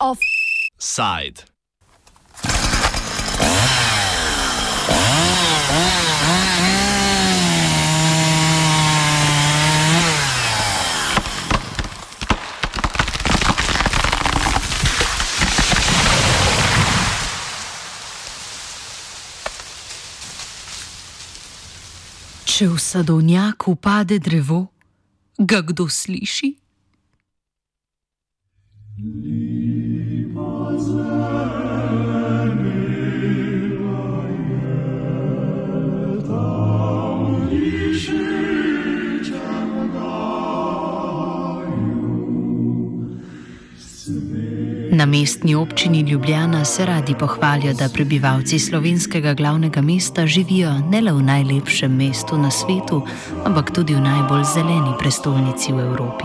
Offside. Če v sadovnjaku pade drevo, ga kdo sliši? Na mestni občini Ljubljana se radi pohvalijo, da prebivalci slovenskega glavnega mesta živijo ne le v najlepšem mestu na svetu, ampak tudi v najbolj zeleni prestolnici v Evropi.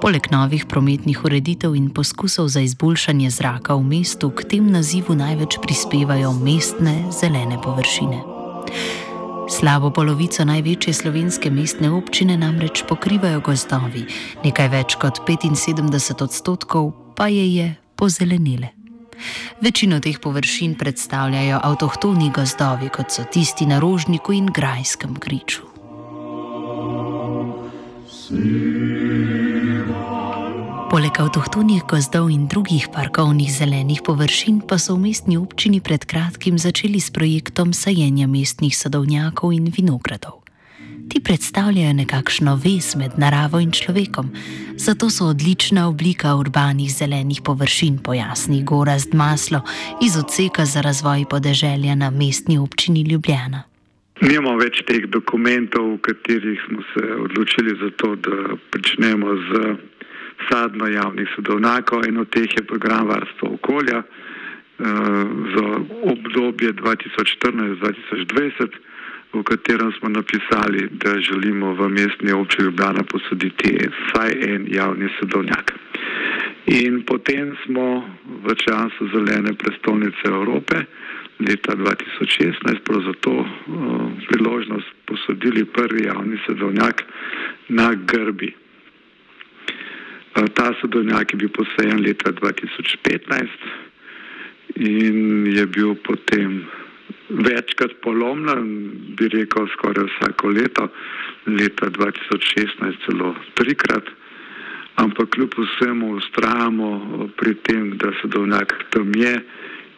Poleg novih prometnih ureditev in poskusov za izboljšanje zraka v mestu, k tem nazivu največ prispevajo mestne zelene površine. Slabo polovico največje slovenske mestne občine namreč pokrivajo gozdovi, nekaj več kot 75 odstotkov pa je je pozelenile. Večino teh površin predstavljajo avtohtoni gozdovi, kot so tisti na Rožniku in Grajskem kriču. Poleg avtohtonih gozdov in drugih parkovnih zelenih površin pa so v mestni občini pred kratkim začeli s projektom sajenja mestnih sadovnjakov in vinogradov. Ti predstavljajo nekakšno vez med naravo in človekom, zato so odlična oblika urbanih zelenih površin, pojasni Gorazd Maslo iz odseka za razvoj podeželja na mestni občini Ljubljana. Nimamo več teh dokumentov, v katerih smo se odločili za to, da pričnemo z sadno javnih sadovnjakov in od teh je program varstva okolja uh, za obdobje 2014-2020 v katerem smo napisali, da želimo v mestni občini Ljubljana posoditi vsaj en javni sadovnjak. In potem smo v času zelene prestolnice Evrope leta 2016 prav zato uh, priložnost posodili prvi javni sadovnjak na Grbi. Uh, ta sadovnjak je bil posajen leta 2015 in je bil potem večkrat polomljen, bi rekel skoraj vsako leto, leta 2016 celo trikrat, ampak kljub vsemu ustrajamo pri tem, da se dovnjak tam je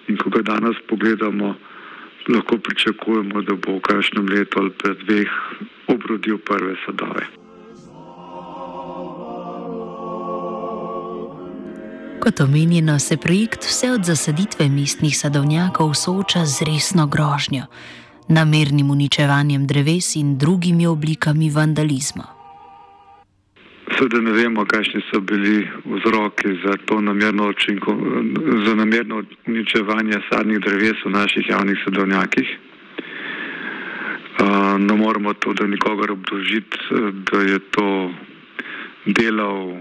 in ko ga danes pogledamo, lahko pričakujemo, da bo v kažnem letu ali pa dveh obrodil prve sadove. Kot omenjeno, se projekt vse od zasaditve mestnih sadovnjakov sooča z resno grožnjo, namernim uničevanjem dreves in drugimi oblikami vandalizma. Seveda ne vemo, kakšni so bili vzroki za to namerno, učinko, za namerno uničevanje sadnih dreves v naših javnih sadovnjakih. Uh, ne moremo tudi nikogar obdožiti, da je to delal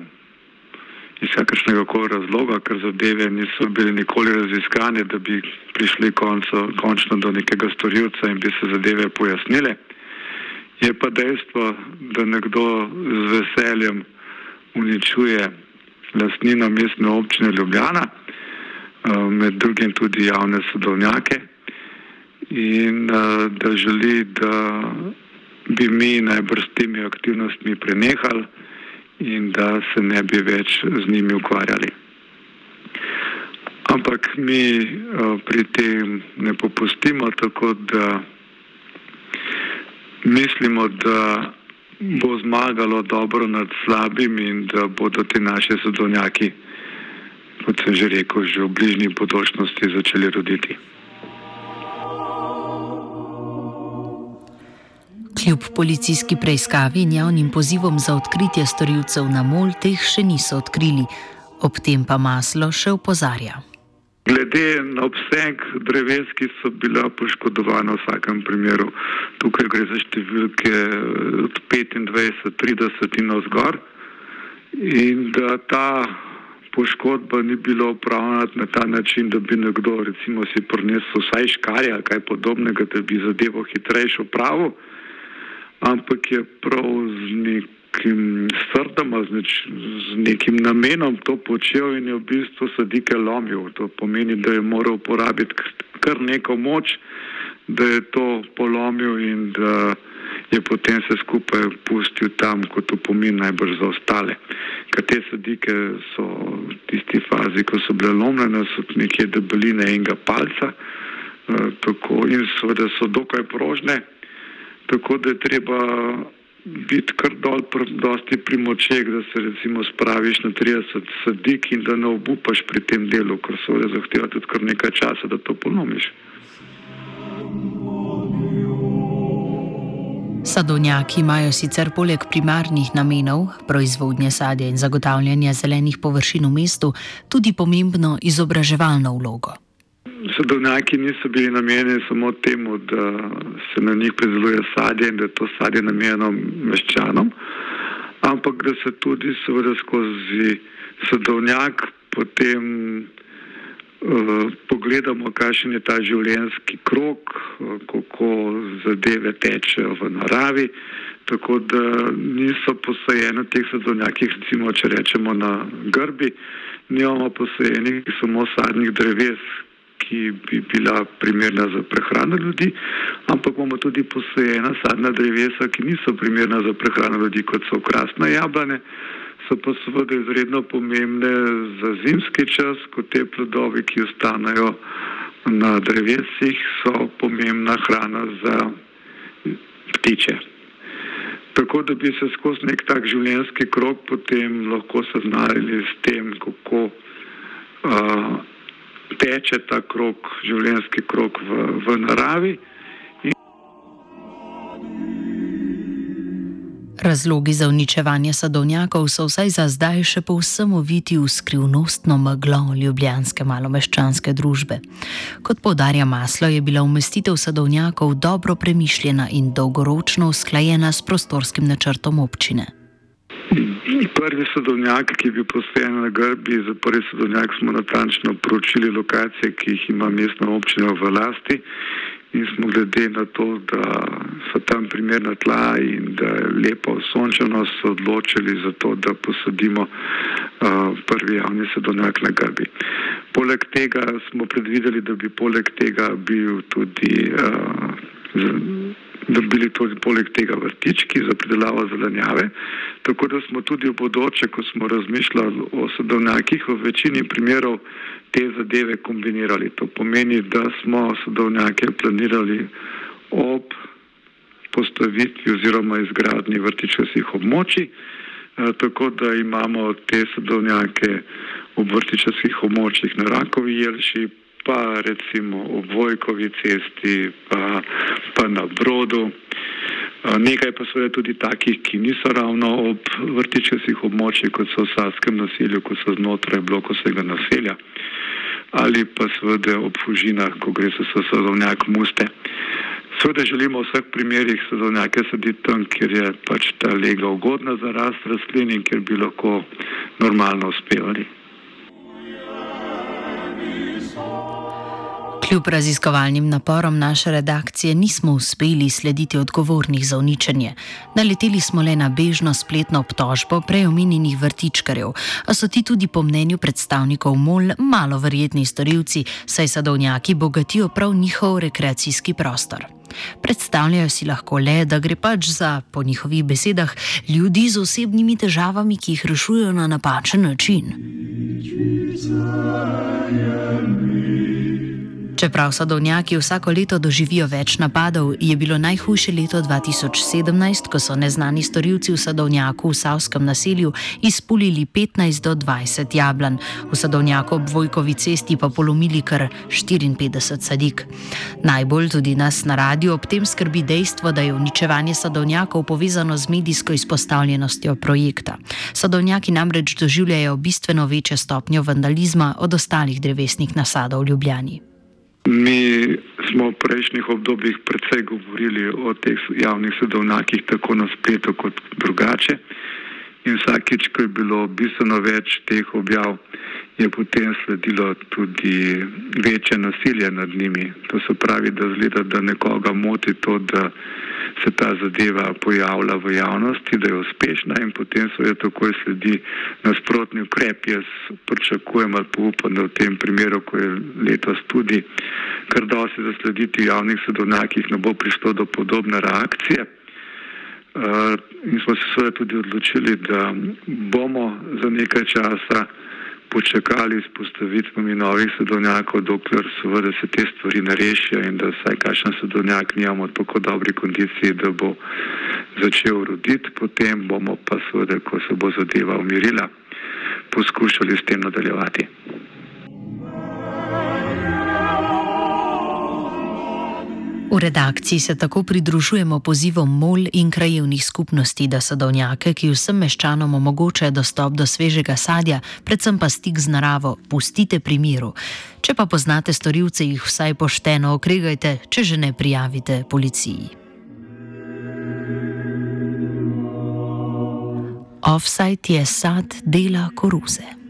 iz kakršnega koli razloga, ker zadeve niso bile nikoli raziskane, da bi prišli konco, končno do nekega storilca in bi se zadeve pojasnile. Je pa dejstvo, da nekdo z veseljem uničuje lastnino mestne občine Ljubljana, eh, med drugim tudi javne sodovnjake in eh, da želi, da bi mi najbrž s temi aktivnostmi prenehali in da se ne bi več z njimi ukvarjali. Ampak mi uh, pri tem ne popustimo, tako da mislimo, da bo zmagalo dobro nad slabim in da bodo ti naši sodovnjaki, kot sem že rekel, že v bližnji podočnosti začeli roditi. Kljub policijski preiskavi in javnim pozivom za odkritje storilcev na mol, teh še niso odkrili, ob tem pa maslo še opozarja. Glede na obseg dreves, ki so bila poškodovana v vsakem primeru, tukaj gre za številke od 25-30 in navzgor, in da ta poškodba ni bila upravljena na ta način, da bi nekdo recimo si prinesel vsaj škarje ali kaj podobnega, da bi zadevo hitrejšo pravil, ampak je prav z nekim srdom, z, neč, z nekim namenom to počel in je v bistvu sadike lomil. To pomeni, da je moral uporabiti kar neko moč, da je to polomil in da je potem se skupaj pustil tam, kot to pomeni najbolj za ostale. Ker te sadike so v tisti fazi, ko so bile lomljene, so nekje debeline enega palca uh, tako, in seveda so dokaj prožne, tako da je treba biti kar dol, dosti pri močeh, da se recimo spraviš na 30 sadik in da ne obupaš pri tem delu, ker seveda zahteva tudi kar nekaj časa, da to ponomiš. Sadovnjaki imajo sicer poleg primarnih namenov, proizvodnje sadja in zagotavljanja zelenih površin v mestu, tudi pomembno izobraževalno vlogo. Sadovnjaki niso bili namenjeni samo temu, da se na njih prideluje sadje in da je to sadje namenjeno meščanom, ampak da se tudi seveda skozi sadovnjak potem Eh, pogledamo, kakšen je ta življenjski krok, eh, kako zadeve tečejo v naravi. Tako da niso posajene teh sezonjakih, recimo, če rečemo na grbi, nimamo posajenih samo sadnih dreves, ki bi bila primerna za prehrano ljudi, ampak imamo tudi posajena sadna drevesa, ki niso primerna za prehrano ljudi, kot so krasne jablane so pa seveda izredno pomembne za zimski čas, ko te plodovi, ki ostanejo na drevesih, so pomembna hrana za ptiče. Tako da bi se skozi nek tak življenjski krok potem lahko seznanili s tem, kako uh, teče ta krok, življenjski krok v, v naravi. Razlogi za uničevanje sadovnjakov so vsaj za zdaj še povsem oviti v skrivnostno meglo ljubljanske malomeščanske družbe. Kot povdarja Maslo, je bila umestitev sadovnjakov dobro premišljena in dolgoročno usklajena s prostorskim načrtom občine. Prvi sadovnjak, ki je bil postajen na grbi, za prvi sadovnjak smo natančno poročili lokacije, ki jih ima mestna občina v lasti in smo glede na to, da so tam primerna tla in da je lepo sončeno, se odločili za to, da posadimo uh, prvi javni sadovnjak na grbi. Poleg tega smo predvideli, da bi poleg tega bil tudi uh, da bi bili tudi poleg tega vrtički za pridelavo zelenjave. Tako da smo tudi v bodoče, ko smo razmišljali o sadovnjakih, v večini primerov te zadeve kombinirali. To pomeni, da smo sadovnjake planirali ob postavitvi oziroma izgradnji vrtičkasih območij, eh, tako da imamo te sadovnjake ob vrtičkasih območjih na Rakovi Jelši, pa recimo ob Vojkovi cesti, pa, pa na Brodu. Nekaj pa so tudi takih, ki niso ravno ob vrtičkih območjih, kot so v Saskem naselju, kot so znotraj blokosega naselja, ali pa seveda ob Fužinah, ko gre za sezonjak muste. Seveda želimo v vseh primerjih sezonjake saditi tam, kjer je pač ta lega ugodna za rast rastlin in kjer bi lahko normalno uspevali. Kljub raziskovalnim naporom naše redakcije nismo uspeli slediti odgovornih za uničenje. Naleteli smo le na bežno spletno obtožbo preomenjenih vrtičkarjev, a so ti tudi po mnenju predstavnikov MOL malo verjetni storilci, saj sadovnjaki bogatijo prav njihov rekreacijski prostor. Predstavljajo si lahko le, da gre pač za, po njihovih besedah, ljudi z osebnimi težavami, ki jih rešujejo na napačen način. Čeprav sadovnjaki vsako leto doživijo več napadov, je bilo najhujše leto 2017, ko so neznani storilci v sadovnjaku v Savskem naselju izpulili 15 do 20 jablan, v sadovnjaku ob Vojkovi cesti pa polomili kar 54 sadik. Najbolj tudi nas na radiju ob tem skrbi dejstvo, da je uničevanje sadovnjakov povezano z medijsko izpostavljenostjo projekta. Sadovnjaki namreč doživljajo bistveno večjo stopnjo vandalizma od ostalih drevesnih nasadov v Ljubljani. Mi smo v prejšnjih obdobjih predvsej govorili o teh javnih sedovnjakih, tako na spletu kot drugače. In vsakeč, ko je bilo bistveno več teh objav, je potem sledilo tudi večje nasilje nad njimi. To se pravi, da zgleda, da nekoga moti to, da se ta zadeva pojavlja v javnosti, da je uspešna in potem jo takoj sledi nasprotni ukrep. Jaz pričakujem ali pa upam, da v tem primeru, ko je letos tudi kar dosti zaslediti v javnih sadovnjakih, ne bo prišlo do podobne reakcije. Uh, in smo se seveda tudi odločili, da bomo za nekaj časa počakali s postavitvami novih sadovnjakov, dokler seveda se te stvari ne rešijo in da vsaj kakšen sadovnjak nijamo tako dobri kondiciji, da bo začel roditi, potem bomo pa seveda, ko se bo zadeva umirila, poskušali s tem nadaljevati. V redakciji se tako pridružujemo pozivom mol in krajevnih skupnosti, da sadovnjake, ki vsem meščanom omogočajo dostop do svežega sadja, predvsem pa stik z naravo, pustite pri miru. Če pa poznate storilce, jih vsaj pošteno okregajte, če že ne prijavite policiji. Offside je sad dela koruze.